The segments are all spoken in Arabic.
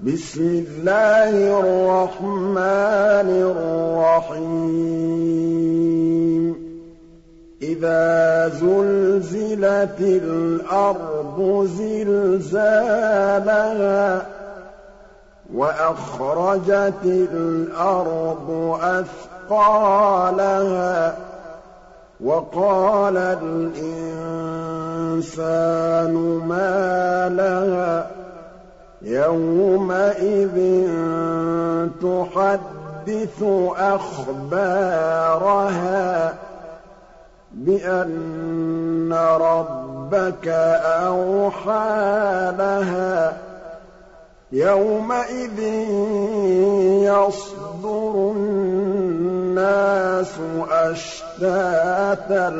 بِسْمِ اللَّهِ الرَّحْمَٰنِ الرَّحِيمِ. إِذَا زُلْزِلَتِ الْأَرْضُ زِلْزَالَهَا وَأَخْرَجَتِ الْأَرْضُ أَثْقَالَهَا وَقَالَ الْإِنسَانُ مَا لَهَا يَوْمَئِذٍ تُحَدِّثُ أَخْبَارَهَا بِأَنَّ رَبَّكَ أَوْحَىٰ لَهَا. يَوْمَئِذٍ يَصْدُرُ النَّاسُ أَشْتَاتًا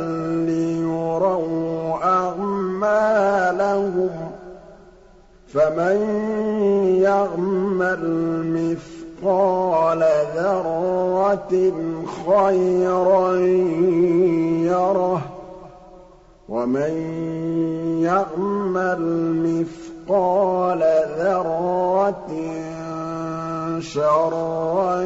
لِّيُرَوْا أَعْمَالَهُمْ ۚ فَمَن يَعْمَلْ مِثْقَالَ ذَرَّةٍ خَيْرًا يَرَهُ وَمَن يَعْمَلْ مِثْقَالَ ذَرَّةٍ شَرًّا